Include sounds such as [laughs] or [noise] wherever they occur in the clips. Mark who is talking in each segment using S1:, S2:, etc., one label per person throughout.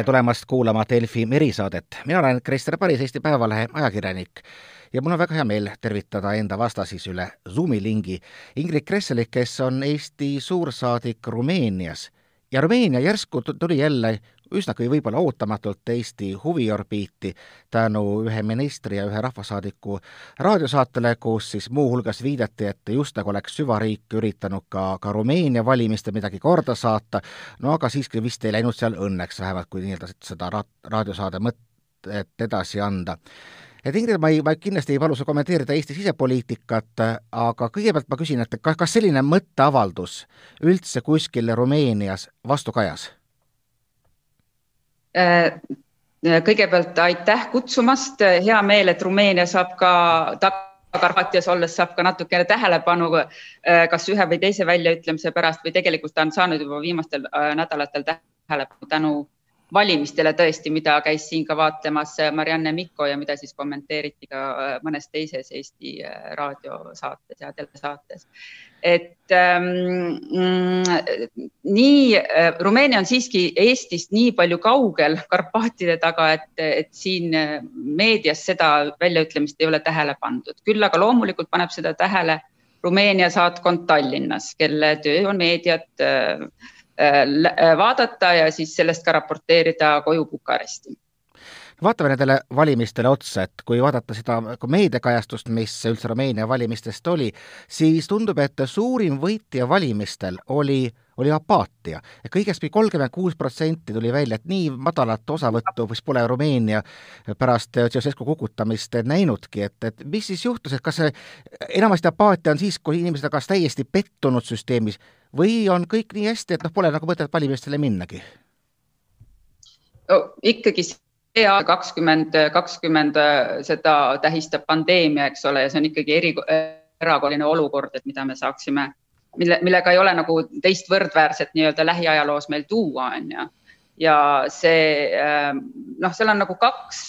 S1: tere tulemast kuulama Delfi merisaadet. mina olen Krister Paris, Eesti Päevalehe ajakirjanik ja mul on väga hea meel tervitada enda vastasis üle Zoomi lingi Ingrid Kresselit, kes on Eesti suursaadik Rumeenias. ja Rumeenia järsku tuli jälle üsnagi võib-olla ootamatult Eesti huviorbiiti tänu ühe ministri ja ühe rahvasaadiku raadiosaatele, kus siis muuhulgas viidati, et just nagu oleks süvariik üritanud ka, ka Rumeenia valimistel midagi korda saata, no aga siiski vist ei läinud seal õnneks, vähemalt kui nii-öelda seda ra-, raadiosaade mõtet edasi anda et Ingrid, ma ei, ma kindlasti ei palu sul kommenteerida Eesti sisepoliitikat, aga kõigepealt ma küsin, et kas, kas selline mõtteavaldus üldse kuskil Rumeenias vastukajas?
S2: Äh, kõigepealt aitäh kutsumast, hea meel, et Rumeenia saab ka Karpaatias olles saab ka natukene tähelepanu äh, kas ühe või teise väljaütlemise pärast või tegelikult ta on saanud juba viimastel äh, nädalatel tähelepanu tänu valimistele tõesti, mida käis siin ka vaatlemas Marianne Mikko ja mida siis kommenteeriti ka äh, mõnes teises Eesti äh, raadiosaates ja telesaates. Et ähm, mm, nii äh,, Rumeenia on siiski Eestist nii palju kaugel [laughs] Karpaatide taga, et, et siin äh, meedias seda väljaütlemist ei ole tähele pandud, küll aga loomulikult paneb seda tähele Rumeenia saatkond Tallinnas, kelle töö on meediat äh, Äh, vaadata ja siis sellest ka raporteerida koju Bukaresti
S1: vaatame nendele valimistele otsa, et kui vaadata seda meediakajastust, mis üldse Rumeenia valimistest oli, siis tundub, et suurim võitja valimistel oli, oli apaatia. kõigest kolmkümmend kuus protsenti tuli välja, et nii madalat osavõttu vist pole Rumeenia pärast Ceausescu kukutamist näinudki, et, et mis siis juhtus, et kas see enamasti apaatia on siis, kui inimesed on kas täiesti pettunud süsteemis või on kõik nii hästi, et noh, pole nagu mõtet valimistele minnagi
S2: no,? ikkagi see aasta kakskümmend, kakskümmend seda tähistab pandeemia, eks ole, ja see on ikkagi eri, erakorraline olukord, et mida me saaksime, mille, millega ei ole nagu teist võrdväärset nii-öelda lähiajaloos meil tuua, on ju. Ja see noh, seal on nagu kaks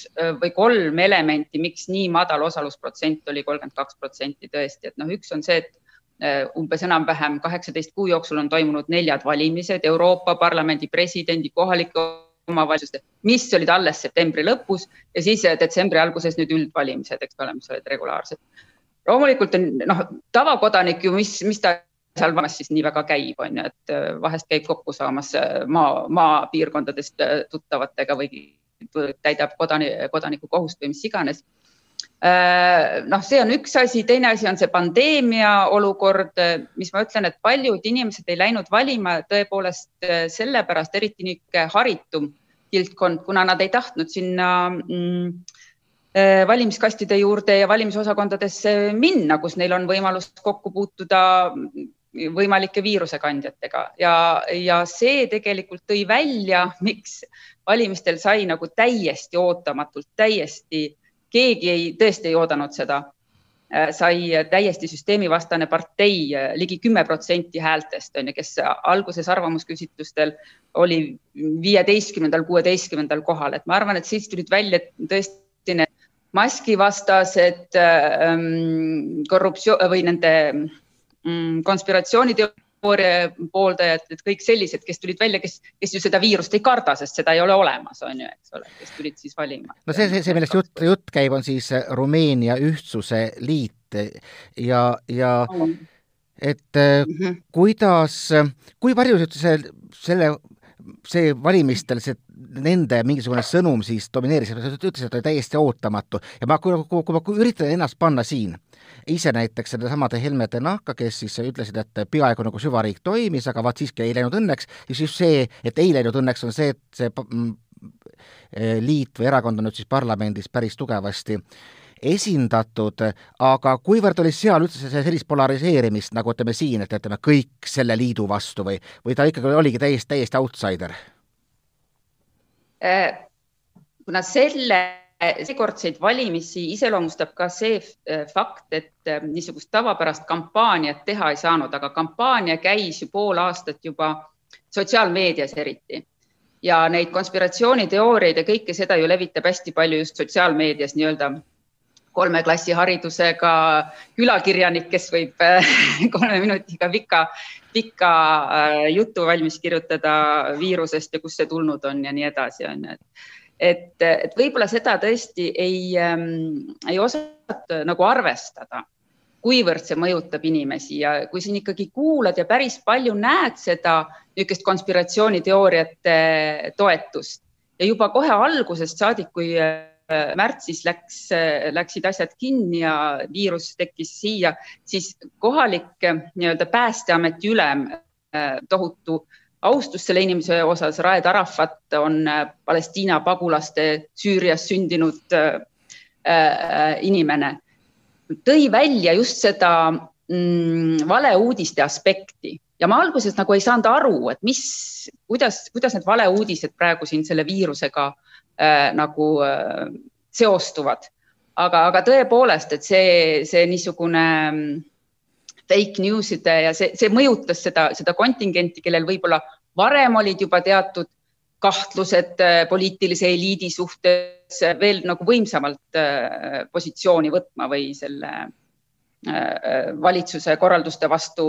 S2: või kolm elementi, miks nii madal osalusprotsent oli kolmkümmend kaks protsenti tõesti, et noh, üks on see, et umbes enam-vähem kaheksateist kuu jooksul on toimunud neljad valimised Euroopa Parlamendi presidendi, kohalike omavalitsuste, mis olid alles septembri lõpus ja siis äh, detsembri alguses nüüd üldvalimised, eks ole, mis olid regulaarsed. loomulikult on noh, tavakodanik ju, mis, mis ta seal vahest siis nii väga käib, on ju, et äh, vahest käib kokku saamas maa, maapiirkondadest tuttavatega või täidab kodani, kodaniku kohust või mis iganes Äh, noh, see on üks asi, teine asi on see pandeemia olukord, mis ma ütlen, et paljud inimesed ei läinud valima tõepoolest äh, sellepärast, eriti niisugune haritum kildkond, kuna nad ei tahtnud sinna mm, äh, valimiskastide juurde ja valimisosakondadesse minna, kus neil on võimalus kokku puutuda võimalike viirusekandjatega ja, ja see tegelikult tõi välja, miks valimistel sai nagu täiesti ootamatult, täiesti keegi ei, tõesti ei oodanud seda. Äh, sai täiesti süsteemivastane partei äh, ligi kümme protsenti häältest on ju, kes alguses arvamusküsitlustel oli viieteistkümnendal, kuueteistkümnendal kohal, et ma arvan, et siis tulid välja tõesti need maskivastased ähm, korruptsioon või nende mm, konspiratsiooniteooriad teooria pooldajad, et kõik sellised, kes tulid välja, kes, kes ju seda viirust ei karda, sest seda ei ole olemas, on ju, eks ole, kes tulid siis valima.
S1: no see, see, see, millest jutt, jutt käib, on siis Rumeenia Ühtsuse Liit ja, ja et mm -hmm. kuidas, kui palju see, selle, see valimistel see nende mingisugune sõnum siis domineeris, sa ütlesid, et oli täiesti ootamatu. Ja ma, kui, kui, kui ma üritan ennast panna siin ise näiteks nendesamade Helmete nahka, kes siis ütlesid, et peaaegu nagu süvariik toimis, aga vaat siiski ei läinud õnneks, siis just see, et ei läinud õnneks, on see, et see mm, liit või erakond on nüüd siis parlamendis päris tugevasti esindatud, aga kuivõrd oli seal üldse sellist polariseerimist, nagu ütleme siin, et ütleme, kõik selle liidu vastu või, või ta ikkagi oligi täiesti, täiesti outsider?
S2: Äh, kuna selle seekordseid valimisi iseloomustab ka see äh, fakt, et äh, niisugust tavapärast kampaaniat teha ei saanud, aga kampaania käis ju pool aastat juba sotsiaalmeedias eriti ja neid konspiratsiooniteooriaid ja kõike seda ju levitab hästi palju just sotsiaalmeedias nii-öelda kolme klassi haridusega külakirjanik, kes võib [laughs] kolme minutiga pika, pika jutu valmis kirjutada viirusest ja kust see tulnud on ja nii edasi, on ju, et et, et võib-olla seda tõesti ei ähm,, ei osata nagu arvestada kuivõrd see mõjutab inimesi. Ja kui siin ikkagi kuulad ja päris palju näed seda niisugust konspiratsiooniteooriate toetust ja juba kohe algusest saadik, kui äh, märtsis läks, äh, läksid asjad kinni ja viirus tekkis siia, siis kohalik äh, nii-öelda Päästeameti ülem, tohutu austus selle inimese osas, Raed Arafat on Palestiina pagulaste Süürias sündinud inimene. Tõi välja just seda mm, valeuudiste aspekti ja ma alguses nagu ei saanud aru, et mis, kuidas, kuidas need valeuudised praegu siin selle viirusega äh, nagu äh, seostuvad. aga, aga tõepoolest, et see, see niisugune mm, fake news'ide ja see, see mõjutas seda, seda kontingenti, kellel võib-olla varem olid juba teatud kahtlused äh, poliitilise eliidi suhtes veel nagu võimsamalt äh, positsiooni võtma või selle äh, valitsuse korralduste vastu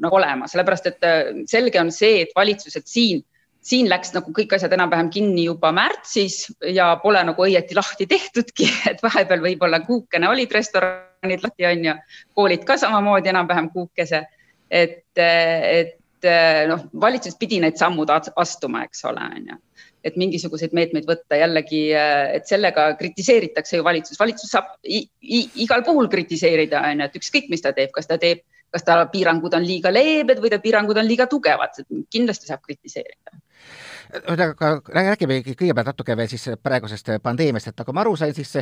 S2: nagu olema, sellepärast et selge on see, et valitsused siin, siin läks nagu kõik asjad enam-vähem kinni juba märtsis ja pole nagu õieti lahti tehtudki, [laughs] et vahepeal võib-olla kuukene olid restoranid lahti on ju, koolid ka samamoodi enam-vähem kuukese. et, et noh, valitsus pidi need sammud astuma, eks ole, on ju. Et mingisuguseid meetmeid võtta jällegi, et sellega kritiseeritakse ju valitsus, valitsus saab igal puhul kritiseerida, on ju, et ükskõik, mis ta teeb, kas ta teeb, kas ta piirangud on liiga leebed või ta piirangud on liiga tugevad, kindlasti saab kritiseerida
S1: ühesõnaga, räägime kõigepealt natuke veel siis praegusest pandeemiast, et nagu ma aru sain, siis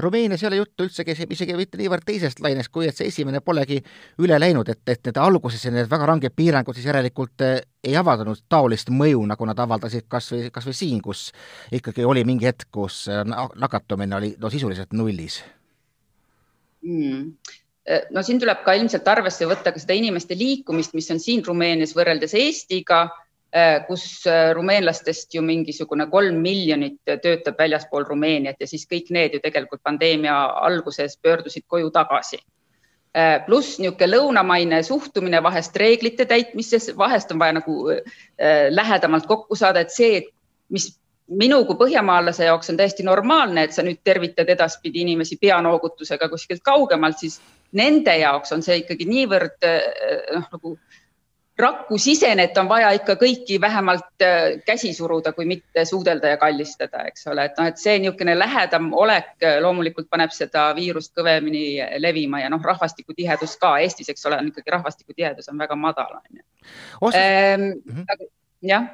S1: Rumeenias ei ole juttu üldsegi isegi mitte niivõrd teisest lainest, kui et see esimene polegi üle läinud, et, et need alguses need väga ranged piirangud siis järelikult eh, ei avaldanud taolist mõju, nagu nad avaldasid kas või, kas või siin, kus ikkagi oli mingi hetk, kus nakatumine oli no sisuliselt nullis.
S2: Mm no siin tuleb ka ilmselt arvesse võtta ka seda inimeste liikumist, mis on siin Rumeenias võrreldes Eestiga kus äh, rumeenlastest ju mingisugune kolm miljonit töötab väljaspool Rumeeniat ja siis kõik need ju tegelikult pandeemia alguses pöördusid koju tagasi. Äh, pluss niisugune lõunamaine suhtumine vahest reeglite täitmisesse, vahest on vaja nagu lähedamalt kokku saada, et see, mis minu kui põhjamaalase jaoks on täiesti normaalne, et sa nüüd tervitad edaspidi inimesi peanoogutusega kuskilt kaugemalt, siis nende jaoks on see ikkagi niivõrd noh, nagu rakkusisene, et on vaja ikka kõiki vähemalt äh, käsi suruda, kui mitte suudelda ja kallistada, eks ole, et noh, et see niisugune lähedam olek äh, loomulikult paneb seda viirust kõvemini levima ja noh, rahvastikutihedus ka Eestis, eks ole, on ikkagi rahvastikutihedus on väga madal, on ju. Ehm, mhm. jah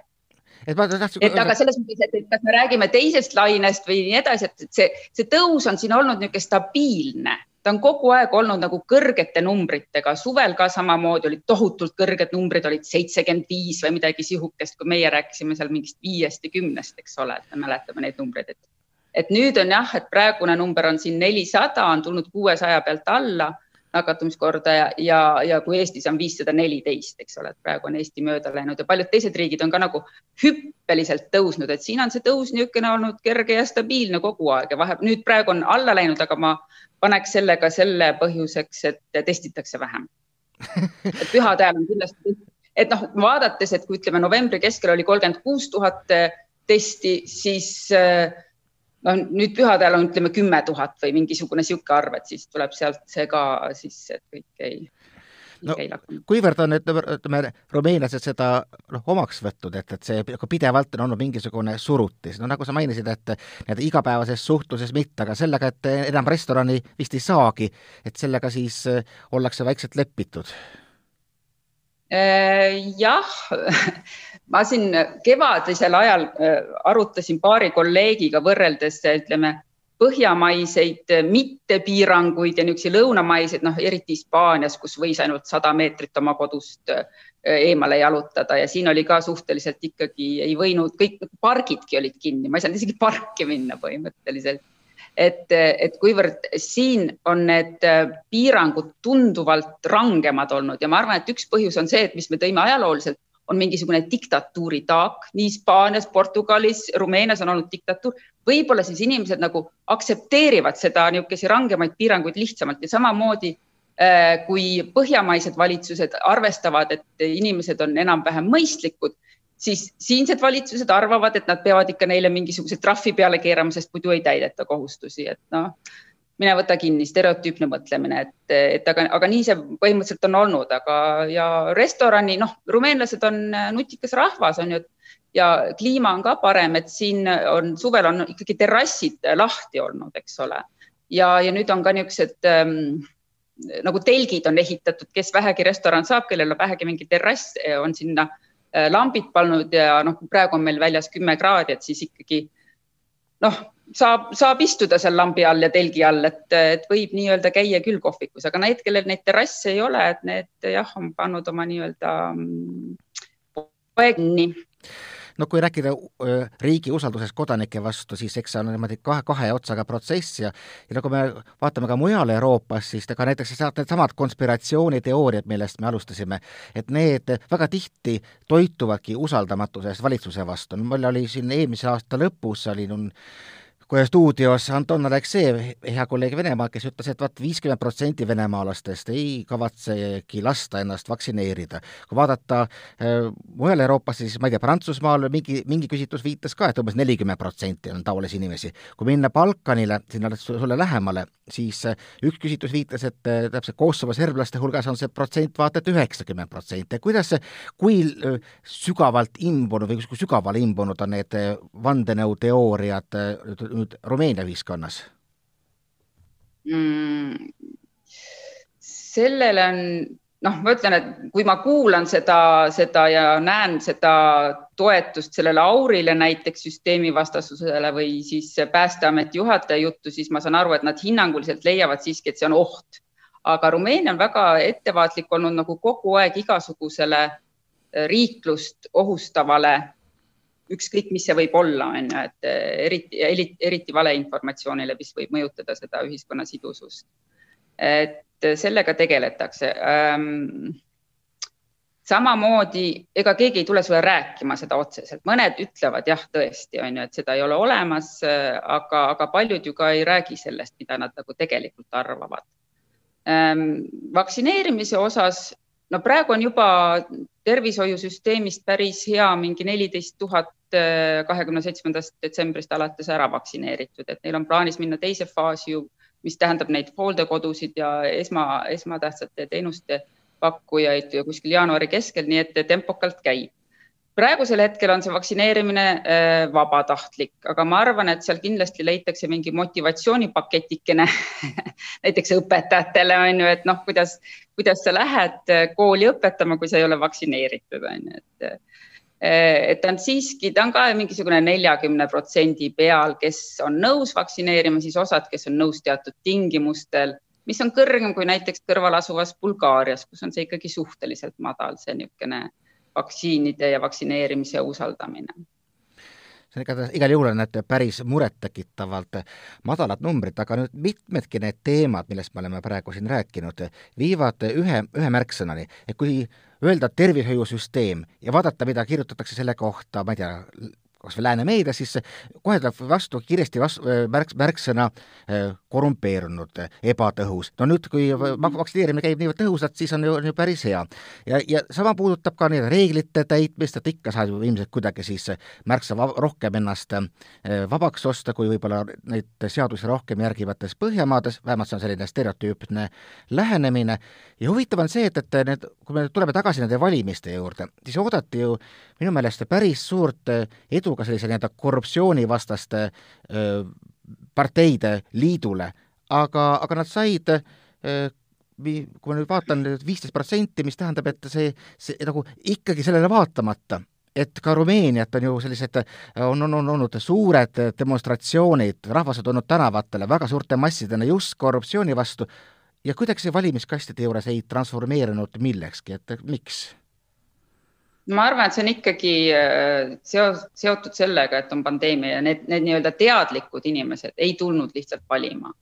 S2: et ma tahtsin. et aga selles mõttes, et kas me räägime teisest lainest või nii edasi, et see, see tõus on siin olnud niisugune stabiilne ta on kogu aeg olnud nagu kõrgete numbritega, suvel ka samamoodi olid tohutult kõrged numbrid, olid seitsekümmend viis või midagi sihukest, kui meie rääkisime seal mingist viiest ja kümnest, eks ole, et me mäletame neid numbreid, et et nüüd on jah, et praegune number on siin nelisada, on tulnud kuuesaja pealt alla nakatumiskordaja ja, ja kui Eestis on viissada neliteist, eks ole, et praegu on Eesti mööda läinud ja paljud teised riigid on ka nagu hüppeliselt tõusnud, et siin on see tõus niisugune olnud kerge ja stabiilne kogu aeg ja vahepeal nüüd praegu on alla läinud, aga ma paneks sellega selle põhjuseks, et testitakse vähem. et pühade ajal on kindlasti, et noh, vaadates, et kui ütleme novembri keskel oli kolmkümmend kuus tuhat testi, siis noh, nüüd pühade ajal on, ütleme kümme tuhat või mingisugune niisugune arv, et siis tuleb sealt see ka sisse, et kõik ei
S1: no kuivõrd on, ütleme, rumeenlased seda noh, omaks võtnud, et, et see nagu pidevalt on olnud mingisugune surutis, no nagu sa mainisid, et nii-öelda igapäevases suhtluses mitte, aga sellega, et enam restorani vist ei saagi, et sellega siis äh, ollakse vaikselt lepitud?
S2: Äh, jah, ma siin kevadisel ajal äh, arutasin paari kolleegiga võrreldes ütleme põhjamaiseid mittepiiranguid ja niisuguseid lõunamaiseid, noh, eriti Hispaanias, kus võis ainult sada meetrit oma kodust äh, eemale jalutada ja siin oli ka suhteliselt ikkagi ei võinud, kõik pargidki olid kinni, ma ei saanud isegi parki minna põhimõtteliselt. Et, et kuivõrd siin on need äh, piirangud tunduvalt rangemad olnud ja ma arvan, et üks põhjus on see, et mis me tõime ajalooliselt on mingisugune diktatuuri taak, nii Hispaanias, Portugalis, Rumeenias on olnud diktatuur. võib-olla siis inimesed nagu aktsepteerivad seda niisuguseid rangemaid piiranguid lihtsamalt ja samamoodi äh, kui põhjamaised valitsused arvestavad, et inimesed on enam-vähem mõistlikud, siis siinsed valitsused arvavad, et nad peavad ikka neile mingisuguse trahvi peale keerama, sest muidu ei täideta kohustusi, et noh, mine võta kinni, stereotüüpne mõtlemine, et, et aga, aga nii see põhimõtteliselt on olnud, aga ja restorani, noh, rumeenlased on nutikas rahvas, on ju, ja kliima on ka parem, et siin on suvel on ikkagi terrassid lahti olnud, eks ole. ja, ja nüüd on ka niisugused ähm, nagu telgid on ehitatud, kes vähegi restoran saab, kellel on vähegi mingi terrass, on sinna äh, lambid pannud ja noh, praegu on meil väljas kümme kraadi, et siis ikkagi noh saab, saab istuda seal lambi all ja telgi all, et, et võib nii-öelda käia küll kohvikus, aga need, kellel neid terrasse ei ole, et need jah, on pannud oma nii-öelda mm, poe kinni
S1: no kui rääkida riigi usaldusest kodanike vastu, siis eks see on niimoodi kahe, kahe otsaga protsess ja ja nagu me vaatame ka mujal Euroopas, siis ega näiteks needsamad konspiratsiooniteooriad, millest me alustasime, et need väga tihti toituvadki usaldamatusest valitsuse vastu. mul oli siin eelmise aasta lõpus oli nun kui stuudios Anton Aleksejev, hea kolleeg Venemaalt, kes ütles, et vaat viiskümmend protsenti venemaalastest ei kavatsegi lasta ennast vaktsineerida. kui vaadata äh, mujal Euroopas, siis ma ei tea, Prantsusmaal mingi, mingi küsitlus viitas ka, et umbes nelikümmend protsenti on taolisi inimesi. kui minna Balkanile, sinna sulle lähemale, siis äh, üks küsitlus viitas, et äh, täpselt Kosovo serblaste hulgas on see protsent vaata et üheksakümmend protsenti. kuidas see, kui sügavalt imbunud või kui sügavale imbunud on need vandenõuteooriad nüüd Rumeenia ühiskonnas
S2: mm,? sellele on, noh, ma ütlen, et kui ma kuulan seda, seda ja näen seda toetust sellele aurile näiteks süsteemivastasusele või siis Päästeameti juhataja juttu, siis ma saan aru, et nad hinnanguliselt leiavad siiski, et see on oht. aga Rumeenia on väga ettevaatlik olnud nagu kogu aeg igasugusele riiklust ohustavale ükskõik, mis see võib olla, on ju, et eh, eriti, eriti, valeinformatsioonile, mis võib mõjutada seda ühiskonna sidusust. et sellega tegeletakse ähm, samamoodi, ega keegi ei tule sulle rääkima seda otseselt, mõned ütlevad jah, tõesti on ju, et seda ei ole olemas, aga, aga paljud ju ka ei räägi sellest, mida nad nagu tegelikult arvavad ähm,. vaktsineerimise osas, no praegu on juba tervishoiusüsteemist päris hea, mingi neliteist tuhat Äh, kahekümne seitsmendast detsembrist alates ära vaktsineeritud, et neil on plaanis minna teise faasi ju, mis tähendab neid hooldekodusid ja esma, esmatähtsate teenuste pakkujaid kuskil jaanuari keskel, nii et tempokalt käib. Praegusel hetkel on see vaktsineerimine äh, vabatahtlik, aga ma arvan, et seal kindlasti leitakse mingi motivatsioonipaketikene [laughs] näiteks õpetajatele on ju, et noh, kuidas, kuidas sa lähed kooli õpetama, kui sa ei ole vaktsineeritud, on ju, et Eh, et ta on siiski, ta on ka mingisugune neljakümne protsendi peal, kes on nõus vaktsineerima, siis osad, kes on nõus teatud tingimustel, mis on kõrgem kui näiteks kõrval asuvas Bulgaarias, kus on see ikkagi suhteliselt madal, see niisugune vaktsiinide ja vaktsineerimise usaldamine.
S1: See on igatahes, igal juhul on need päris murettekitavalt madalad numbrid, aga nüüd mitmedki need teemad, millest me oleme praegu siin rääkinud, viivad ühe, ühe märksõnani, et kui öelda tervishoiusüsteem ja vaadata, mida kirjutatakse selle kohta, ma ei tea, kas või lääne meedias, siis kohe tuleb vastu kiiresti vastu, märk, märksõna korrumpeerunud, ebatõhus. no nüüd, kui vaktsineerimine käib niivõrd tõhusalt, siis on ju, on ju päris hea. ja, ja sama puudutab ka nii reeglite täitmist, et ikka saab ju ilmselt kuidagi siis märksa rohkem ennast vabaks osta, kui võib-olla neid seadusi rohkem järgivates Põhjamaades, vähemalt see on selline stereotüüpne lähenemine, ja huvitav on see, et, et need, kui me tuleme tagasi nende valimiste juurde, siis oodati ju minu meelest päris suurt edu ka sellise nii-öelda korruptsioonivastaste parteide liidule, aga, aga nad said kui ma nüüd vaatan, viisteist protsenti, mis tähendab, et see, see nagu ikkagi sellele vaatamata, et ka Rumeeniat on ju sellised, on, on, on olnud suured demonstratsioonid, rahvas on tulnud tänavatele väga suurte massidena just korruptsiooni vastu ja kuidagi see valimiskastide juures ei transformeerunud millekski, et miks?
S2: Ma arvan, et see on ikkagi äh, seos, seotud sellega, et on pandeemia ja need, need nii-öelda teadlikud inimesed ei tulnud lihtsalt valima.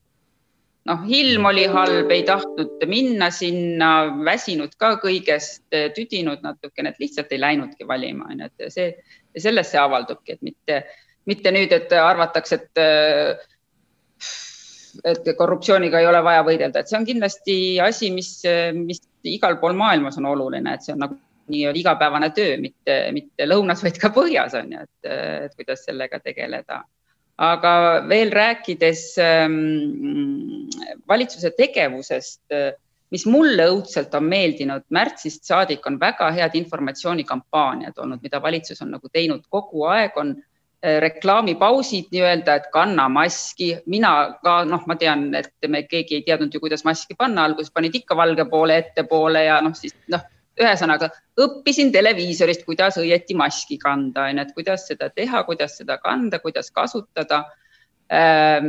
S2: noh, ilm oli halb, ei tahtnud minna sinna, väsinud ka kõigest, tüdinud natukene, et lihtsalt ei läinudki valima, onju, et see, sellest see avaldubki, et mitte, mitte nüüd, et arvatakse, et et korruptsiooniga ei ole vaja võidelda, et see on kindlasti asi, mis, mis igal pool maailmas on oluline, et see on nagu nii-öelda igapäevane töö, mitte, mitte lõunas, vaid ka põhjas on ju, et, kuidas sellega tegeleda. aga veel rääkides ähm, valitsuse tegevusest, mis mulle õudselt on meeldinud, märtsist saadik on väga head informatsioonikampaaniad olnud, mida valitsus on nagu teinud kogu aeg, on äh, reklaamipausid nii-öelda, et kanna maski, mina ka noh, ma tean, et me keegi ei teadnud ju, kuidas maski panna, alguses panid ikka valge poole ettepoole ja noh, siis noh ühesõnaga õppisin televiisorist, kuidas õieti maski kanda, onju, et kuidas seda teha, kuidas seda kanda, kuidas kasutada. Ehm,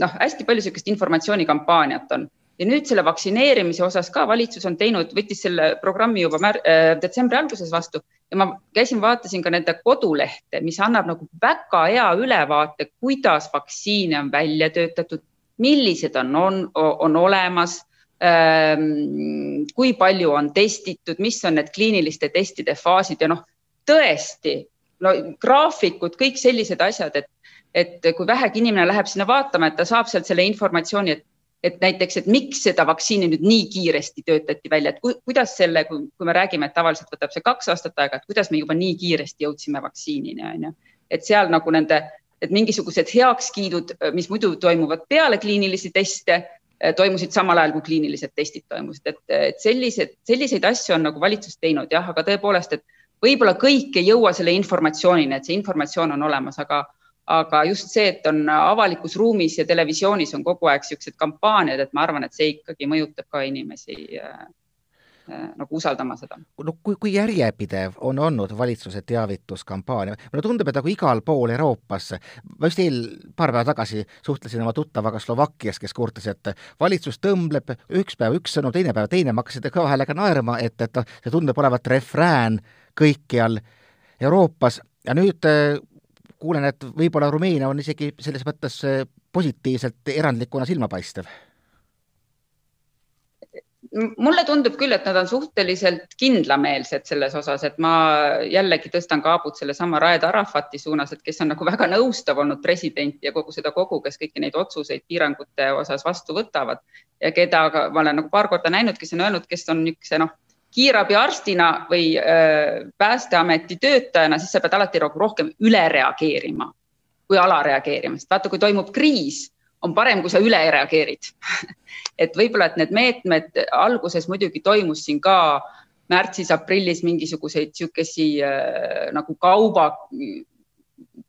S2: noh, hästi palju niisugust informatsioonikampaaniat on ja nüüd selle vaktsineerimise osas ka valitsus on teinud, võttis selle programmi juba mär, äh, detsembri alguses vastu ja ma käisin, vaatasin ka nende kodulehte, mis annab nagu väga hea ülevaate, kuidas vaktsiine on välja töötatud, millised on, on, on olemas kui palju on testitud, mis on need kliiniliste testide faasid ja noh, tõesti no graafikud, kõik sellised asjad, et, et kui vähegi inimene läheb sinna vaatama, et ta saab sealt selle informatsiooni, et, et näiteks, et miks seda vaktsiini nüüd nii kiiresti töötati välja, et ku, kuidas selle, kui me räägime, et tavaliselt võtab see kaks aastat aega, et kuidas me juba nii kiiresti jõudsime vaktsiinini, on ju. et seal nagu nende, et mingisugused heakskiidud, mis muidu toimuvad peale kliinilisi teste toimusid samal ajal, kui kliinilised testid toimusid, et, et sellised, selliseid asju on nagu valitsus teinud jah, aga tõepoolest, et võib-olla kõik ei jõua selle informatsioonini, et see informatsioon on olemas, aga, aga just see, et on avalikus ruumis ja televisioonis on kogu aeg niisugused kampaaniad, et ma arvan, et see ikkagi mõjutab ka inimesi äh, Äh, nagu usaldama seda.
S1: no kui, kui järjepidev on olnud valitsuse teavituskampaania, mulle tundub, et nagu igal pool Euroopas, ma just eel, paar päeva tagasi suhtlesin oma tuttavaga Slovakkias, kes kurtis, et valitsus tõmbleb üks päev üks sõnum, teine päev teine, ma hakkasin kõva häälega naerma, et, et see tundub olevat refrään kõikjal Euroopas. Ja nüüd äh, kuulen, et võib-olla Rumeenia on isegi selles mõttes äh, positiivselt erandlikuna silmapaistev
S2: mulle tundub küll, et nad on suhteliselt kindlameelsed selles osas, et ma jällegi tõstan kaabut sellesama Raed Arafati suunas, et kes on nagu väga nõustav olnud president ja kogu seda kogu, kes kõiki neid otsuseid piirangute osas vastu võtavad ja keda ma olen nagu paar korda näinud, kes on öelnud, kes on niisuguse noh, kiirabiarstina või öö, Päästeameti töötajana, siis sa pead alati rohkem üle reageerima kui alareageerima, sest vaata, kui toimub kriis on parem, kui sa üle reageerid. [laughs] Et võib-olla, et need meetmed alguses muidugi toimus siin ka märtsis-aprillis mingisuguseid niisugusi äh, nagu kauba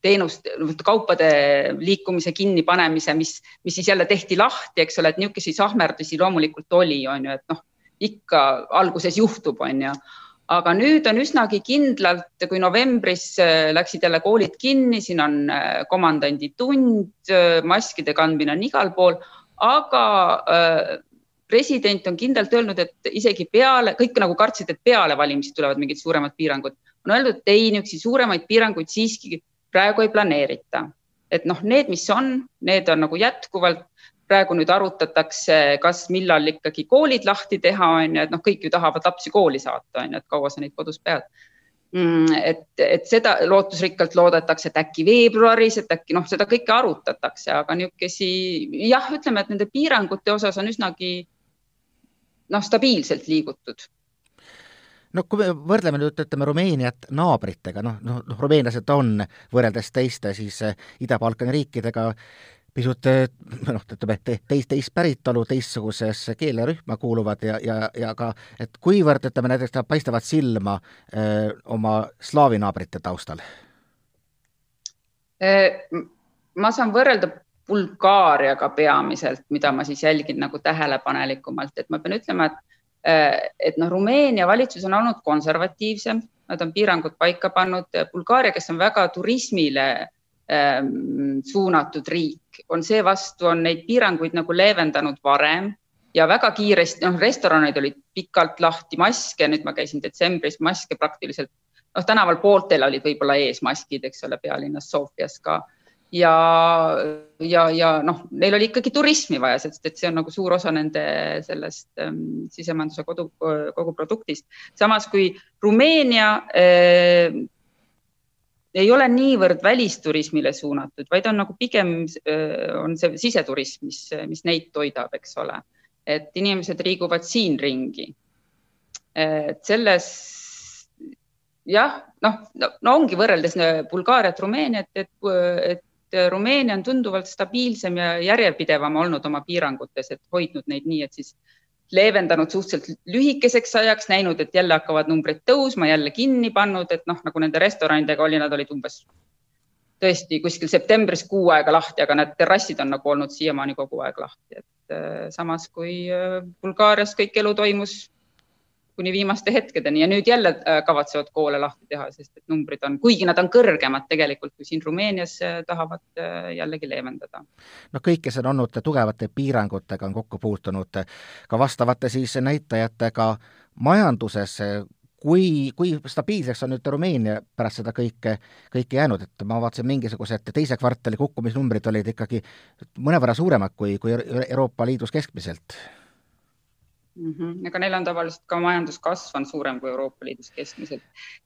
S2: teenust, kaupade liikumise kinnipanemise, mis, mis siis jälle tehti lahti, eks ole, et niisuguseid sahmerdusi loomulikult oli, on ju, et noh, ikka alguses juhtub, on ju aga nüüd on üsnagi kindlalt, kui novembris äh, läksid jälle koolid kinni, siin on äh, komandandi tund, äh, maskide kandmine on igal pool, aga president on kindlalt öelnud, et isegi peale, kõik nagu kartsid, et peale valimisi tulevad mingid suuremad piirangud, on öeldud, et ei, niisuguseid suuremaid piiranguid siiski praegu ei planeerita. et noh, need, mis on, need on nagu jätkuvalt praegu nüüd arutatakse, kas, millal ikkagi koolid lahti teha, on ju, et noh, kõik ju tahavad lapsi kooli saata, on ju, et kaua sa neid kodus pead mm,. et, et seda lootusrikkalt loodetakse, et äkki veebruaris, et äkki noh, seda kõike arutatakse, aga niisugusi jah, ütleme, et nende piirangute osas on üsnagi noh, stabiilselt liigutud
S1: no kui me võrdleme nüüd, ütleme, Rumeeniat naabritega, noh, noh, noh, rumeenlased on võrreldes teiste siis Ida-Balkani riikidega pisut noh, ütleme, teist, teist päritolu, teistsugusesse keelerühma kuuluvad ja, ja, ja ka, et kuivõrd, ütleme näiteks nad paistavad silma öö, oma slaavi naabrite taustal?
S2: ma saan võrrelda Bulgaariaga peamiselt, mida ma siis jälgin nagu tähelepanelikumalt, et ma pean ütlema, et et noh, Rumeenia valitsus on olnud konservatiivsem, nad on piirangud paika pannud, Bulgaaria, kes on väga turismile Ähm, suunatud riik, on seevastu, on neid piiranguid nagu leevendanud varem ja väga kiiresti, noh, restoranid olid pikalt lahti, maske, nüüd ma käisin detsembris, maske praktiliselt, noh, tänaval pooltel olid võib-olla ees maskid, eks ole, pealinnas Sofias ka. ja, ja, ja noh, neil oli ikkagi turismi vaja, sest et see on nagu suur osa nende sellest ähm, sisemajanduse kodu, kogu produktist. samas kui Rumeenia äh, ei ole niivõrd välisturismile suunatud, vaid on nagu pigem on see siseturism, mis, mis neid toidab, eks ole. et inimesed liiguvad siin ringi. et selles jah, noh no, no ongi võrreldes Bulgaariat, Rumeeniat, et, et Rumeenia on tunduvalt stabiilsem ja järjepidevam olnud oma piirangutes, et hoidnud neid nii, et siis leevendanud suhteliselt lühikeseks ajaks, näinud, et jälle hakkavad numbrid tõusma, jälle kinni pannud, et noh, nagu nende restoranidega oli, nad olid umbes tõesti kuskil septembris kuu aega lahti, aga need terrassid on nagu olnud siiamaani kogu aeg lahti, et äh, samas kui äh, Bulgaarias kõik elu toimus kuni viimaste hetkedeni ja nüüd jälle äh, kavatsevad koole lahti teha, sest et numbrid on, kuigi nad on kõrgemad tegelikult kui siin Rumeenias, äh, tahavad äh, jällegi leevendada.
S1: no kõik, kes on olnud tugevate piirangutega, on kokku puutunud ka vastavate siis näitajatega majanduses, kui, kui stabiilseks on nüüd Rumeenia pärast seda kõike, kõike jäänud, et ma vaatasin, mingisugused teise kvartali kukkumisnumbrid olid ikkagi mõnevõrra suuremad kui, kui Euroopa Liidus keskmiselt
S2: mm. -hmm. aga neil on tavaliselt ka majanduskasv on suurem kui Euroopa Liidus keskmiselt.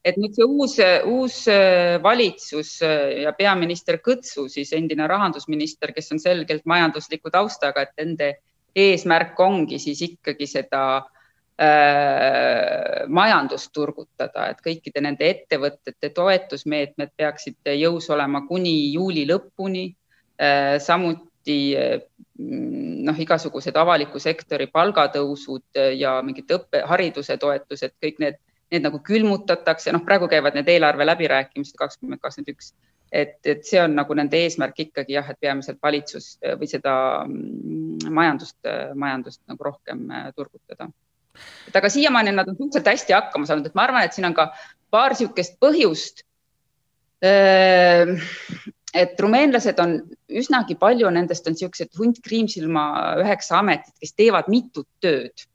S2: et nüüd see uus, uus äh, valitsus äh, ja peaminister Kõtsu, siis endine rahandusminister, kes on selgelt majandusliku taustaga, et nende eesmärk ongi siis ikkagi seda äh, majandust turgutada, et kõikide nende ettevõtete toetusmeetmed peaksid jõus olema kuni juuli lõpuni äh,. samuti äh, noh, igasugused avaliku sektori palgatõusud ja mingid õppe, hariduse toetused, kõik need, need nagu külmutatakse, noh, praegu käivad need eelarve läbirääkimised kakskümmend kakskümmend üks, et, et see on nagu nende eesmärk ikkagi jah, et peamiselt valitsus või seda mm, majandust, majandust nagu rohkem turgutada. et aga siiamaani nad on suhteliselt hästi hakkama saanud, et ma arvan, et siin on ka paar niisugust põhjust et rumeenlased on üsnagi palju, nendest on niisugused hunt kriimsilma üheksa ametit, kes teevad mitut tööd.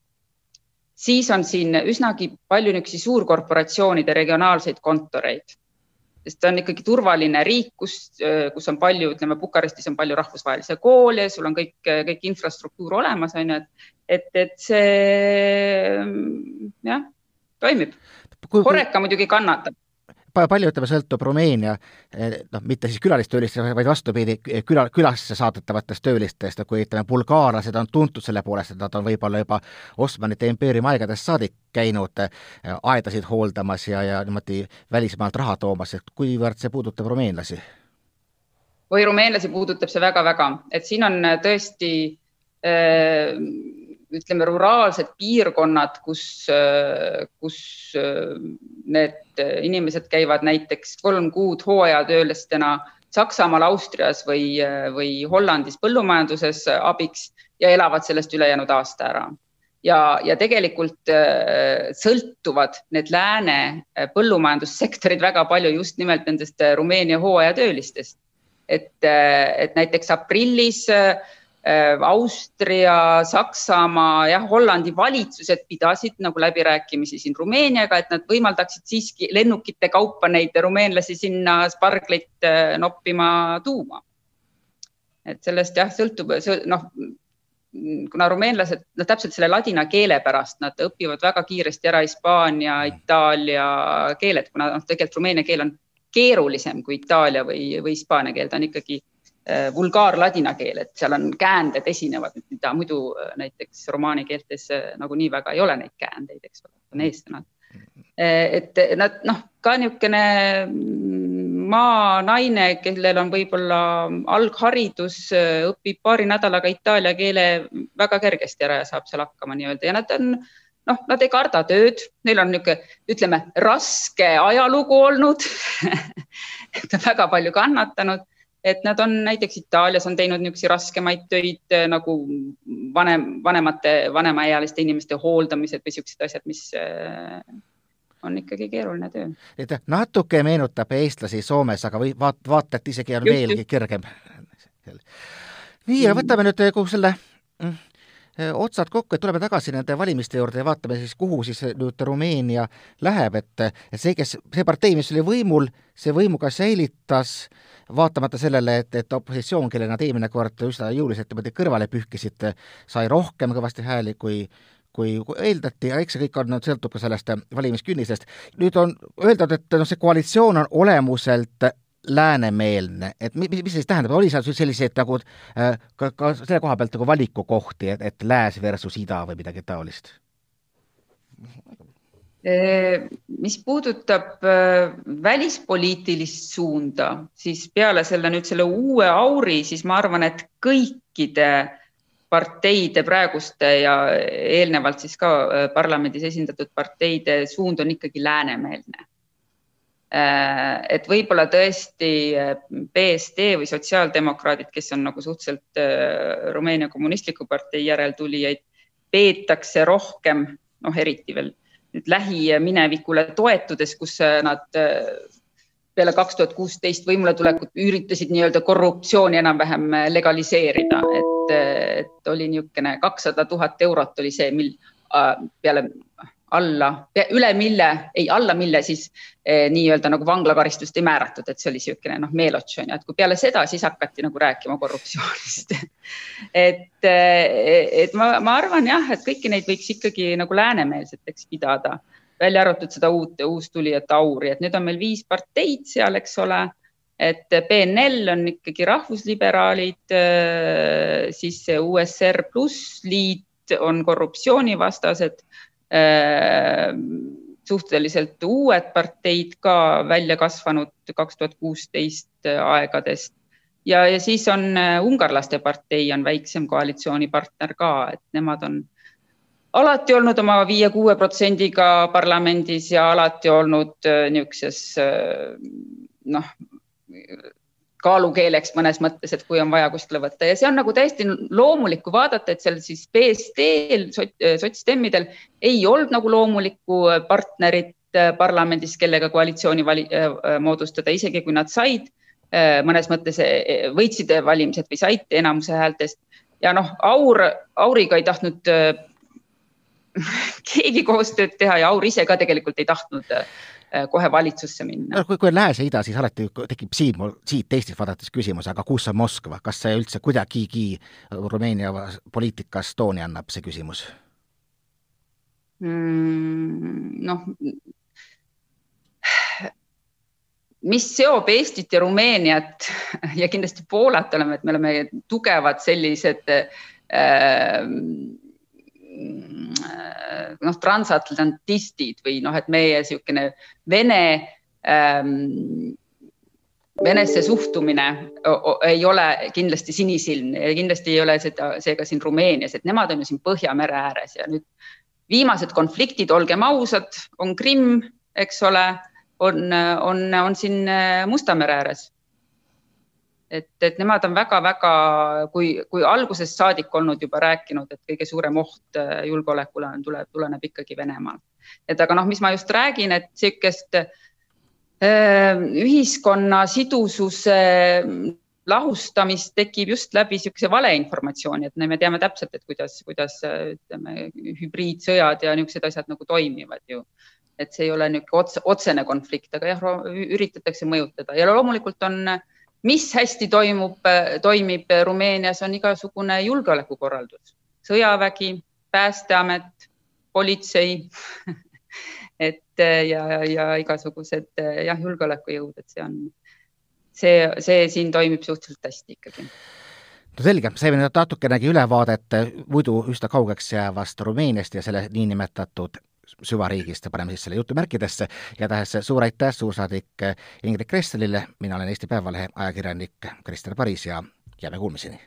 S2: siis on siin üsnagi palju niisuguseid suurkorporatsioonide regionaalseid kontoreid, sest ta on ikkagi turvaline riik, kus, kus on palju, ütleme Bukarestis on palju rahvusvahelisi koole, sul on kõik, kõik infrastruktuur olemas, on ju, et, et, et see jah, toimib. Horeca muidugi kannatab
S1: palju, ütleme, sõltub Rumeenia eh, noh, mitte siis külalistöölistest, vaid vastupidi, küla, külasse saadetavatest töölistest, kui ütleme, bulgaarlased on tuntud selle poolest, et nad on võib-olla juba Osmanite impeeriumi aegadest saadik käinud eh, aedasid hooldamas ja, ja niimoodi välismaalt raha toomas, et kuivõrd see puudutab rumeenlasi?
S2: oi, rumeenlasi puudutab see väga-väga, et siin on tõesti äh, ütleme, ruraalsed piirkonnad, kus, kus need inimesed käivad näiteks kolm kuud hooajatöölistena Saksamaal, Austrias või, või Hollandis põllumajanduses abiks ja elavad sellest ülejäänud aasta ära. ja, ja tegelikult sõltuvad need lääne põllumajandussektorid väga palju just nimelt nendest Rumeenia hooajatöölistest. et, et näiteks aprillis äh, Äh, Austria, Saksamaa, jah, Hollandi valitsused pidasid nagu läbirääkimisi siin Rumeeniaga, et nad võimaldaksid siiski lennukite kaupa neid rumeenlasi sinna sparglit äh, noppima tuuma. et sellest jah, sõltub, noh, kuna rumeenlased, no täpselt selle ladina keele pärast, nad õpivad väga kiiresti ära Hispaania, Itaalia keeled, kuna noh, tegelikult rumeenia keel on keerulisem kui itaalia või, või hispaania keel, ta on ikkagi Äh, vulgaarladina keel, et seal on käänded esinevad, mida muidu äh, näiteks romaani keeltes äh, nagunii väga ei ole neid käändeid, eks ole, on eessõnad. et nad noh, ka niisugune mm, maanaine, kellel on võib-olla algharidus, õpib paari nädalaga itaalia keele väga kergesti ära ja saab seal hakkama nii-öelda ja nad on noh, nad ei karda tööd, neil on niisugune, ütleme, raske ajalugu olnud [laughs] väga palju kannatanud et nad on näiteks Itaalias on teinud niisuguseid raskemaid töid äh, nagu vanem, vanemate, vanemaealiste inimeste hooldamised või niisugused asjad, mis äh, on ikkagi keeruline töö.
S1: et natuke meenutab eestlasi Soomes, aga või vaat-, vaata, et isegi on just, veelgi just. kergem. nii, ja võtame nüüd kogu selle mm, otsad kokku, et tuleme tagasi nende valimiste juurde ja vaatame siis, kuhu siis nüüd Rumeenia läheb, et, et see, kes, see partei, mis oli võimul, see võimu ka säilitas vaatamata sellele, et, et opositsioon, kelle nad eelmine kord üsna jõuliselt niimoodi kõrvale pühkisid, sai rohkem kõvasti hääli kui kui eeldati ja eks see kõik on, sõltub ka sellest valimiskünnisest. nüüd on öeldud, et noh, see koalitsioon on olemuselt läänemeelne, et mis, mis see siis tähendab, oli seal selliseid nagu äh, ka, ka selle koha pealt nagu valikukohti, et, et lääs versus ida või midagi taolist?
S2: mis puudutab välispoliitilist suunda, siis peale selle nüüd selle uue auri, siis ma arvan, et kõikide parteide praeguste ja eelnevalt siis ka parlamendis esindatud parteide suund on ikkagi läänemeelne. Et võib-olla tõesti BSD või sotsiaaldemokraadid, kes on nagu suhteliselt Rumeenia kommunistliku partei järeltulijaid, peetakse rohkem, noh, eriti veel nüüd lähiminevikule toetudes, kus äh, nad äh, peale kaks tuhat kuusteist võimule tulekut üritasid nii-öelda korruptsiooni enam-vähem äh, legaliseerida, et, et oli niisugune kakssada tuhat eurot oli see, mil peale alla, üle mille, ei alla mille siis eh, nii-öelda nagu vanglakaristust ei määratud, et see oli niisugune noh, meelotš on ju, et kui peale seda siis hakati nagu rääkima korruptsioonist. [laughs] Et, eh, et ma, ma arvan jah, et kõiki neid võiks ikkagi nagu läänemeelseteks pidada, välja arvatud seda uut, uustulijat Auri, et nüüd on meil viis parteid seal, eks ole. Et PNL on ikkagi rahvusliberaalid, eh, siis see USR pluss liit on korruptsioonivastased suhteliselt uued parteid ka välja kasvanud kaks tuhat kuusteist aegadest. Ja, ja siis on äh, ungarlaste partei on väiksem koalitsioonipartner ka, et nemad on alati olnud oma viie-kuue protsendiga parlamendis ja alati olnud äh, niisuguses noh, kaalukeeleks mõnes mõttes, et kui on vaja kuskile võtta. Ja see on nagu täiesti loomulik, kui vaadata, et seal siis BSD-l, sotsdemmidel ei olnud nagu loomulikku partnerit äh, parlamendis, kellega koalitsiooni vali, äh, moodustada, isegi kui nad said äh, mõnes mõttes võitsid valimised või said enamuse häältest. Ja noh, Aur, Auriga ei tahtnud [laughs] keegi koostööd teha ja Aur ise ka tegelikult ei tahtnud Äh, kohe valitsusse minna.
S1: kui, kui on lääs ja ida, siis alati tekib siin mul, siit Eestist vaadates küsimus, aga kus on Moskva, kas see üldse kuidagigi Rumeenia poliitikas tooni annab, see küsimus
S2: mm,? noh, mis seob Eestit ja Rumeeniat [laughs] ja kindlasti Poolat oleme, et me oleme tugevad sellised äh, noh, transatlantistid või noh, et meie niisugune Vene ähm, Venesse suhtumine ei ole kindlasti sinisilmne ja kindlasti ei ole seda, seega siin Rumeenias, et nemad on ju siin Põhjamere ääres ja nüüd viimased konfliktid, olgem ausad, on Krimm, eks ole, on, on, on siin Musta mere ääres et, et nemad on väga-väga, kui, kui algusest saadik olnud juba rääkinud, et kõige suurem oht äh, julgeolekule on, tuleb, tuleneb ikkagi Venemaalt. et aga noh, mis ma just räägin, et niisugust äh, ühiskonna sidususe lahustamist tekib just läbi niisuguse valeinformatsiooni, et me teame täpselt, et kuidas, kuidas ütleme, hübriidsõjad ja niisugused asjad nagu toimivad ju. et see ei ole niisugune otse, otsene konflikt, aga jah, üritatakse mõjutada ja loomulikult on äh, mis hästi toimub, toimib Rumeenias, on igasugune julgeolekukorraldus, sõjavägi, päästeamet, politsei [laughs] et ja, ja igasugused jah, julgeolekujõud, et see on, see, see siin toimib suhteliselt hästi ikkagi.
S1: No selge, saime natukenegi ülevaadet muidu üsna kaugeks jäävast Rumeeniast ja selle niinimetatud süvariigist, paneme siis selle jutumärkidesse, igatahes suur aitäh suursaadik Ingrid Kresselile, mina olen Eesti Päevalehe ajakirjanik Krister Paris ja jääme kuulmiseni!